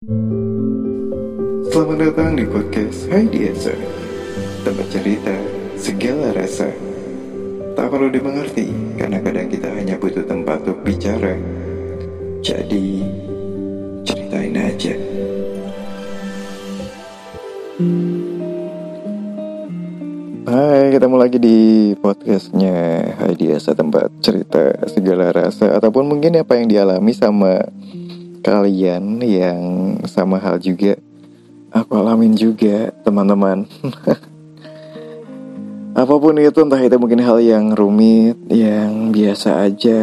Selamat datang di podcast Hai Diasa Tempat cerita segala rasa. Tak perlu dimengerti Karena kadang kita hanya butuh tempat untuk bicara. Jadi Ceritain aja. Hai, ketemu lagi di podcastnya Hai Diasa tempat cerita segala rasa Ataupun mungkin apa yang dialami sama kalian yang sama hal juga Aku alamin juga teman-teman Apa pun itu entah itu mungkin hal yang rumit Yang biasa aja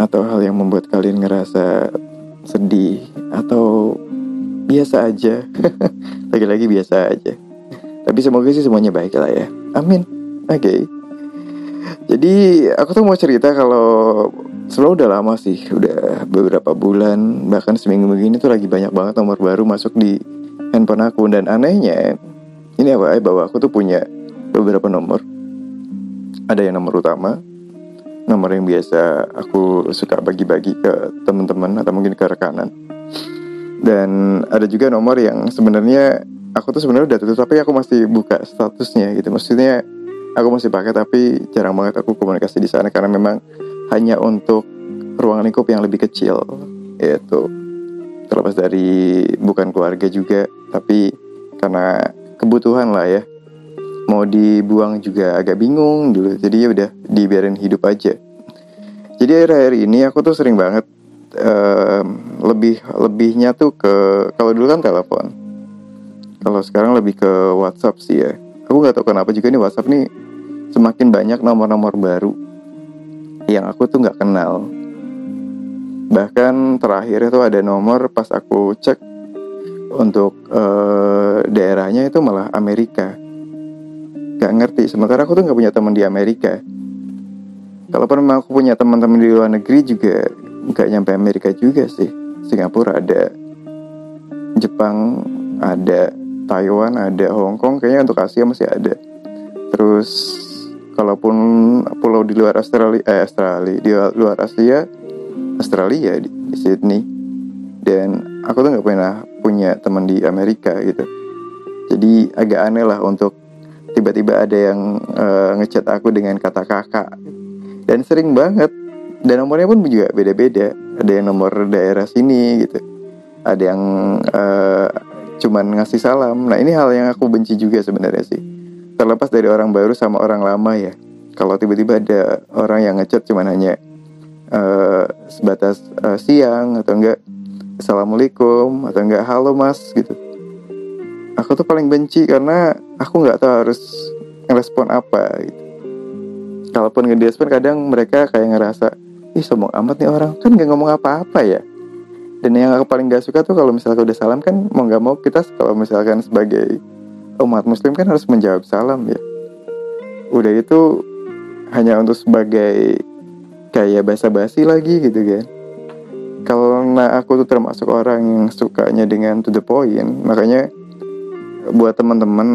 Atau hal yang membuat kalian ngerasa sedih Atau biasa aja Lagi-lagi biasa aja tapi semoga sih semuanya baik lah ya. Amin. Oke. Okay. Jadi aku tuh mau cerita kalau selalu udah lama sih, udah beberapa bulan bahkan seminggu begini tuh lagi banyak banget nomor baru masuk di handphone aku dan anehnya ini apa? Eh, bahwa aku tuh punya beberapa nomor. Ada yang nomor utama, nomor yang biasa aku suka bagi-bagi ke teman-teman atau mungkin ke rekanan. Dan ada juga nomor yang sebenarnya aku tuh sebenarnya udah tutup tapi aku masih buka statusnya gitu maksudnya aku masih pakai tapi jarang banget aku komunikasi di sana karena memang hanya untuk ruang lingkup yang lebih kecil yaitu terlepas dari bukan keluarga juga tapi karena kebutuhan lah ya. Mau dibuang juga agak bingung dulu jadi ya udah dibiarin hidup aja. Jadi akhir-akhir ini aku tuh sering banget um, lebih lebihnya tuh ke kalau dulu kan telepon. Kalau sekarang lebih ke WhatsApp sih ya. Aku nggak tahu kenapa juga nih WhatsApp nih semakin banyak nomor-nomor baru yang aku tuh nggak kenal. Bahkan terakhir itu ada nomor pas aku cek untuk uh, daerahnya itu malah Amerika. Gak ngerti. Sementara aku tuh nggak punya teman di Amerika. Kalaupun memang aku punya teman-teman di luar negeri juga nggak nyampe Amerika juga sih. Singapura ada, Jepang ada, Taiwan ada, Hong Kong kayaknya untuk Asia masih ada. Terus kalaupun pulau di luar Australia, eh Australia di luar Asia, Australia di, di Sydney. Dan aku tuh nggak pernah punya teman di Amerika gitu. Jadi agak aneh lah untuk tiba-tiba ada yang uh, ngechat aku dengan kata kakak. Dan sering banget. Dan nomornya pun juga beda-beda. Ada yang nomor daerah sini gitu. Ada yang uh, cuman ngasih salam. Nah ini hal yang aku benci juga sebenarnya sih. Terlepas dari orang baru sama orang lama ya. Kalau tiba-tiba ada orang yang ngechat cuman hanya uh, sebatas uh, siang atau enggak assalamualaikum atau enggak halo mas gitu. Aku tuh paling benci karena aku nggak tahu harus ngerespon apa gitu. Kalaupun nge-respon kadang mereka kayak ngerasa ih sombong amat nih orang kan nggak ngomong apa-apa ya dan yang aku paling gak suka tuh kalau misalnya udah salam kan mau nggak mau kita kalau misalkan sebagai umat muslim kan harus menjawab salam ya. Udah itu hanya untuk sebagai kayak basa-basi lagi gitu kan. Karena aku tuh termasuk orang yang sukanya dengan to the point makanya buat teman-teman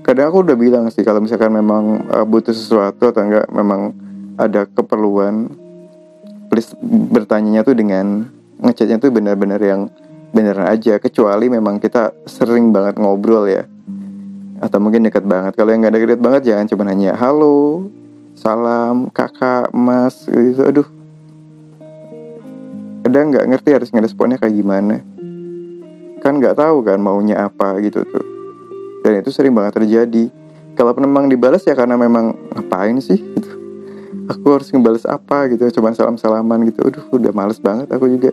kadang aku udah bilang sih kalau misalkan memang uh, butuh sesuatu atau enggak memang ada keperluan please bertanya tuh dengan ngechatnya tuh benar-benar yang beneran aja kecuali memang kita sering banget ngobrol ya. Atau mungkin dekat banget. Kalau yang nggak dekat banget jangan cuma hanya halo salam kakak mas gitu aduh. Kadang nggak ngerti harus ngeresponnya kayak gimana? Kan nggak tahu kan maunya apa gitu tuh. Dan itu sering banget terjadi. Kalau memang dibalas ya karena memang ngapain sih? gitu. Aku harus ngebales apa gitu cuman salam salaman gitu. Aduh udah males banget aku juga.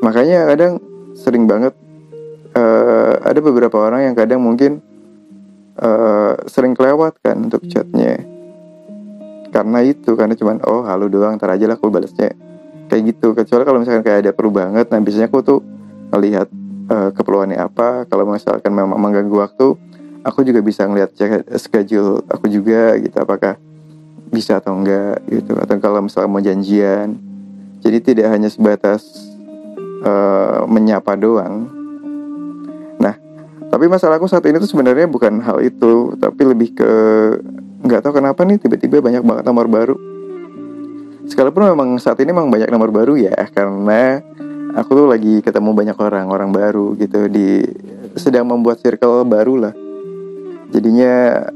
Makanya kadang sering banget uh, ada beberapa orang yang kadang mungkin uh, sering kelewat kan untuk chatnya. Karena itu karena cuman oh halo doang ntar aja lah aku balasnya kayak gitu. Kecuali kalau misalkan kayak ada perlu banget nah biasanya aku tuh melihat uh, keperluannya apa. Kalau misalkan memang mengganggu waktu aku juga bisa ngeliat cek schedule aku juga gitu apakah bisa atau enggak gitu. Atau kalau misalnya mau janjian. Jadi tidak hanya sebatas uh, menyapa doang. Nah tapi masalahku saat ini tuh sebenarnya bukan hal itu tapi lebih ke nggak tahu kenapa nih tiba-tiba banyak banget nomor baru. Sekalipun memang saat ini memang banyak nomor baru ya karena aku tuh lagi ketemu banyak orang orang baru gitu di sedang membuat circle baru lah. Jadinya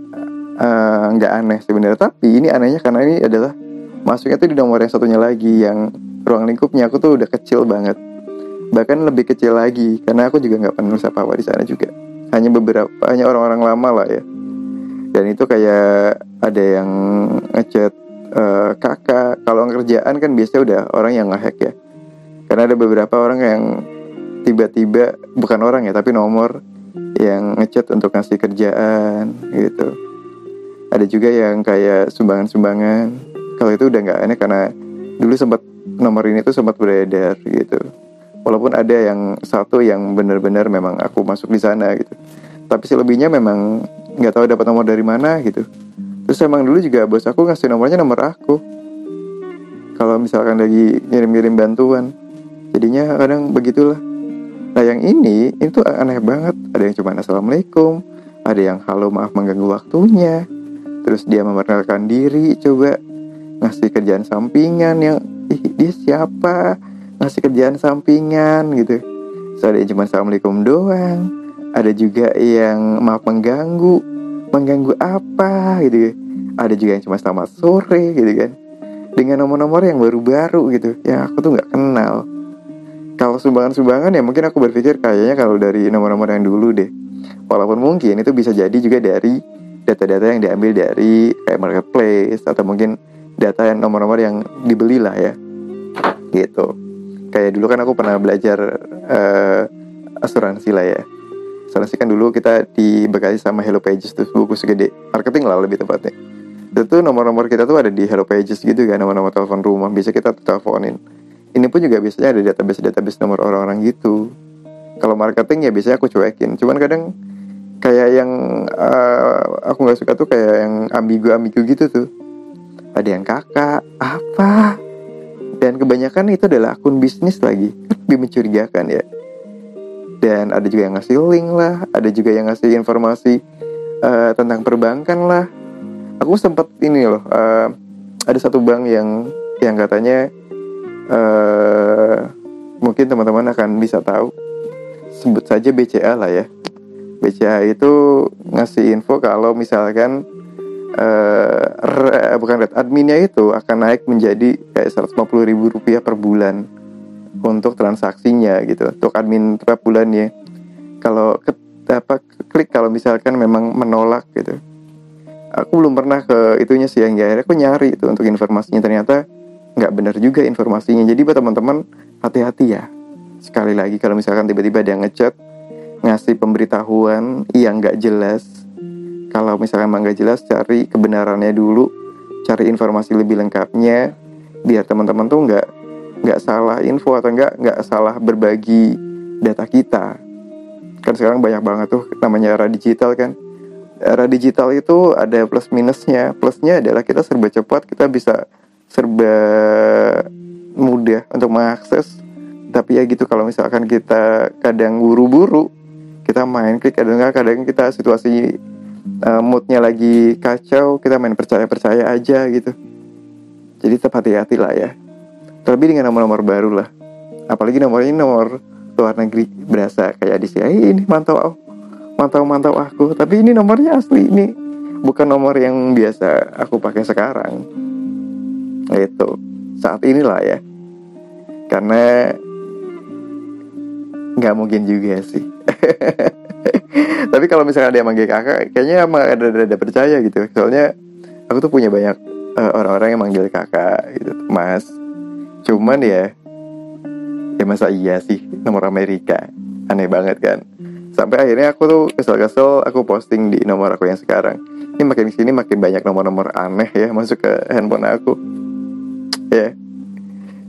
eh, nggak uh, aneh sebenarnya tapi ini anehnya karena ini adalah masuknya tuh di nomor yang satunya lagi yang ruang lingkupnya aku tuh udah kecil banget bahkan lebih kecil lagi karena aku juga nggak nulis apa apa di sana juga. Hanya beberapa hanya orang-orang lama lah ya. Dan itu kayak ada yang ngechat uh, kakak. Kalau kerjaan kan biasanya udah orang yang ngehack ya. Karena ada beberapa orang yang tiba-tiba bukan orang ya tapi nomor yang ngechat untuk ngasih kerjaan gitu. Ada juga yang kayak sumbangan-sumbangan. Kalau itu udah nggak aneh karena dulu sempat nomor ini tuh sempat beredar gitu walaupun ada yang satu yang benar-benar memang aku masuk di sana gitu. Tapi selebihnya memang nggak tahu dapat nomor dari mana gitu. Terus emang dulu juga bos aku ngasih nomornya nomor aku. Kalau misalkan lagi ngirim-ngirim bantuan. Jadinya kadang begitulah. Nah yang ini itu aneh banget. Ada yang cuma assalamualaikum. Ada yang halo maaf mengganggu waktunya. Terus dia memperkenalkan diri coba ngasih kerjaan sampingan yang ih dia siapa ngasih kerjaan sampingan gitu. So, ada yang cuma assalamualaikum doang. Ada juga yang maaf mengganggu. Mengganggu apa gitu. Ada juga yang cuma selamat sore gitu kan. Dengan nomor-nomor yang baru-baru gitu yang aku tuh nggak kenal. Kalau sumbangan-sumbangan ya mungkin aku berpikir kayaknya kalau dari nomor-nomor yang dulu deh. Walaupun mungkin itu bisa jadi juga dari data-data yang diambil dari kayak marketplace atau mungkin data yang nomor-nomor yang dibeli lah ya. Gitu kayak dulu kan aku pernah belajar uh, asuransi lah ya. Asuransi kan dulu kita dibekali sama Hello Pages tuh buku segede. Marketing lah lebih tepatnya. Itu tuh nomor-nomor kita tuh ada di Hello Pages gitu kan nomor-nomor telepon rumah. Bisa kita teleponin. Ini pun juga biasanya ada database-database nomor orang-orang gitu. Kalau marketing ya biasanya aku cuekin. Cuman kadang kayak yang uh, aku nggak suka tuh kayak yang ambigu-ambigu gitu tuh. Ada yang kakak apa dan kebanyakan itu adalah akun bisnis lagi. Lebih mencurigakan ya. Dan ada juga yang ngasih link lah ada juga yang ngasih informasi uh, tentang perbankan lah. Aku sempat ini loh uh, ada satu bank yang yang katanya uh, mungkin teman-teman akan bisa tahu. Sebut saja BCA lah ya. BCA itu ngasih info kalau misalkan uh, bukan red. Adminnya itu akan naik menjadi kayak 150 ribu rupiah per bulan untuk transaksinya gitu. Untuk admin per bulannya kalau ke, apa klik kalau misalkan memang menolak gitu. Aku belum pernah ke itunya sih yang akhirnya. Aku nyari itu untuk informasinya. Ternyata nggak benar juga informasinya. Jadi buat teman-teman hati-hati ya. Sekali lagi kalau misalkan tiba-tiba dia ngechat ngasih pemberitahuan yang nggak jelas kalau misalnya emang gak jelas cari kebenarannya dulu. Cari informasi lebih lengkapnya. Biar teman-teman tuh nggak nggak salah info atau nggak nggak salah berbagi data kita. Kan sekarang banyak banget tuh namanya era digital kan. Era digital itu ada plus minusnya. Plusnya adalah kita serba cepat kita bisa serba mudah untuk mengakses. Tapi ya gitu kalau misalkan kita kadang buru-buru kita main klik kadang kadang kita situasi uh, moodnya lagi kacau kita main percaya percaya aja gitu. Jadi tetap hati-hati lah ya. Terlebih dengan nomor-nomor baru lah. Apalagi nomor ini nomor luar negeri berasa kayak di sini. Ini mantau mantau mantau aku. Tapi ini nomornya asli ini bukan nomor yang biasa aku pakai sekarang. Itu saat inilah ya. Karena nggak mungkin juga sih tapi kalau misalnya dia manggil kakak kayaknya emang ada ada percaya gitu. Soalnya aku tuh punya banyak uh, orang-orang yang manggil kakak gitu mas. Cuman ya ya masa iya sih nomor Amerika. Aneh banget kan. Sampai akhirnya aku tuh kesel-kesel aku posting di nomor aku yang sekarang. Ini makin sini makin banyak nomor-nomor aneh ya masuk ke handphone aku. Ya.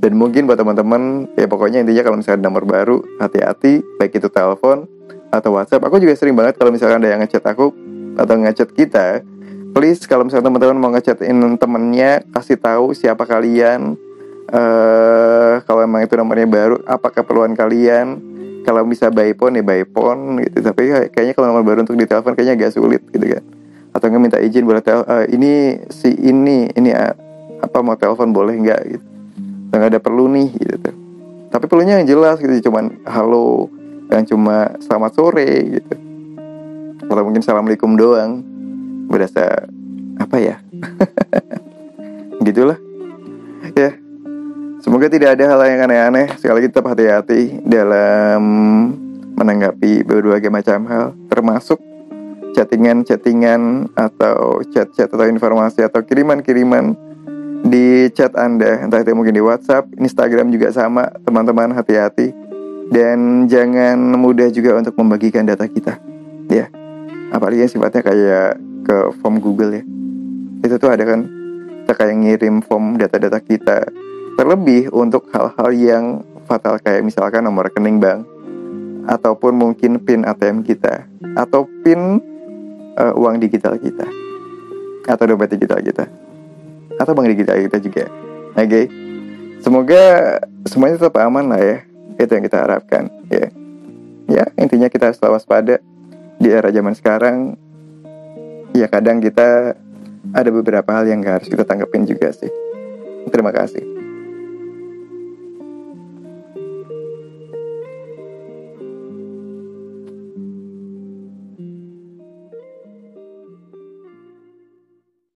Dan mungkin buat teman-teman ya pokoknya intinya kalau misalnya ada nomor baru hati-hati. Baik itu telepon atau WhatsApp. Aku juga sering banget kalau misalkan ada yang ngechat aku atau ngechat kita, please kalau misalkan teman-teman mau ngechatin temennya, kasih tahu siapa kalian. Uh, kalau emang itu nomornya baru, apa keperluan kalian? Kalau bisa by phone ya by phone gitu. Tapi kayaknya kalau nomor baru untuk ditelepon kayaknya agak sulit gitu kan. Atau nggak minta izin boleh tel uh, ini si ini ini uh, apa mau telepon boleh nggak gitu. nggak ada perlu nih gitu tapi perlunya yang jelas gitu cuman halo yang cuma selamat sore gitu. Kalau mungkin assalamualaikum doang berasa apa ya? Gitulah. Ya semoga tidak ada hal yang aneh-aneh. Sekali lagi tetap hati-hati dalam menanggapi berbagai macam hal termasuk chattingan-chattingan atau chat-chat atau informasi atau kiriman-kiriman di chat Anda, entah itu mungkin di WhatsApp, Instagram juga sama, teman-teman hati-hati dan jangan mudah juga untuk membagikan data kita, ya. Apalagi yang sifatnya kayak ke form Google ya. Itu tuh ada kan kita kayak ngirim form data-data kita. Terlebih untuk hal-hal yang fatal kayak misalkan nomor rekening bank ataupun mungkin PIN ATM kita atau PIN uh, uang digital kita atau dompet digital kita atau bank digital kita juga. Oke. Okay? Semoga semuanya tetap aman lah ya. Itu yang kita harapkan ya. Ya, intinya kita selalu waspada di era zaman sekarang. Ya kadang kita ada beberapa hal yang harus kita tanggapin juga sih. Terima kasih.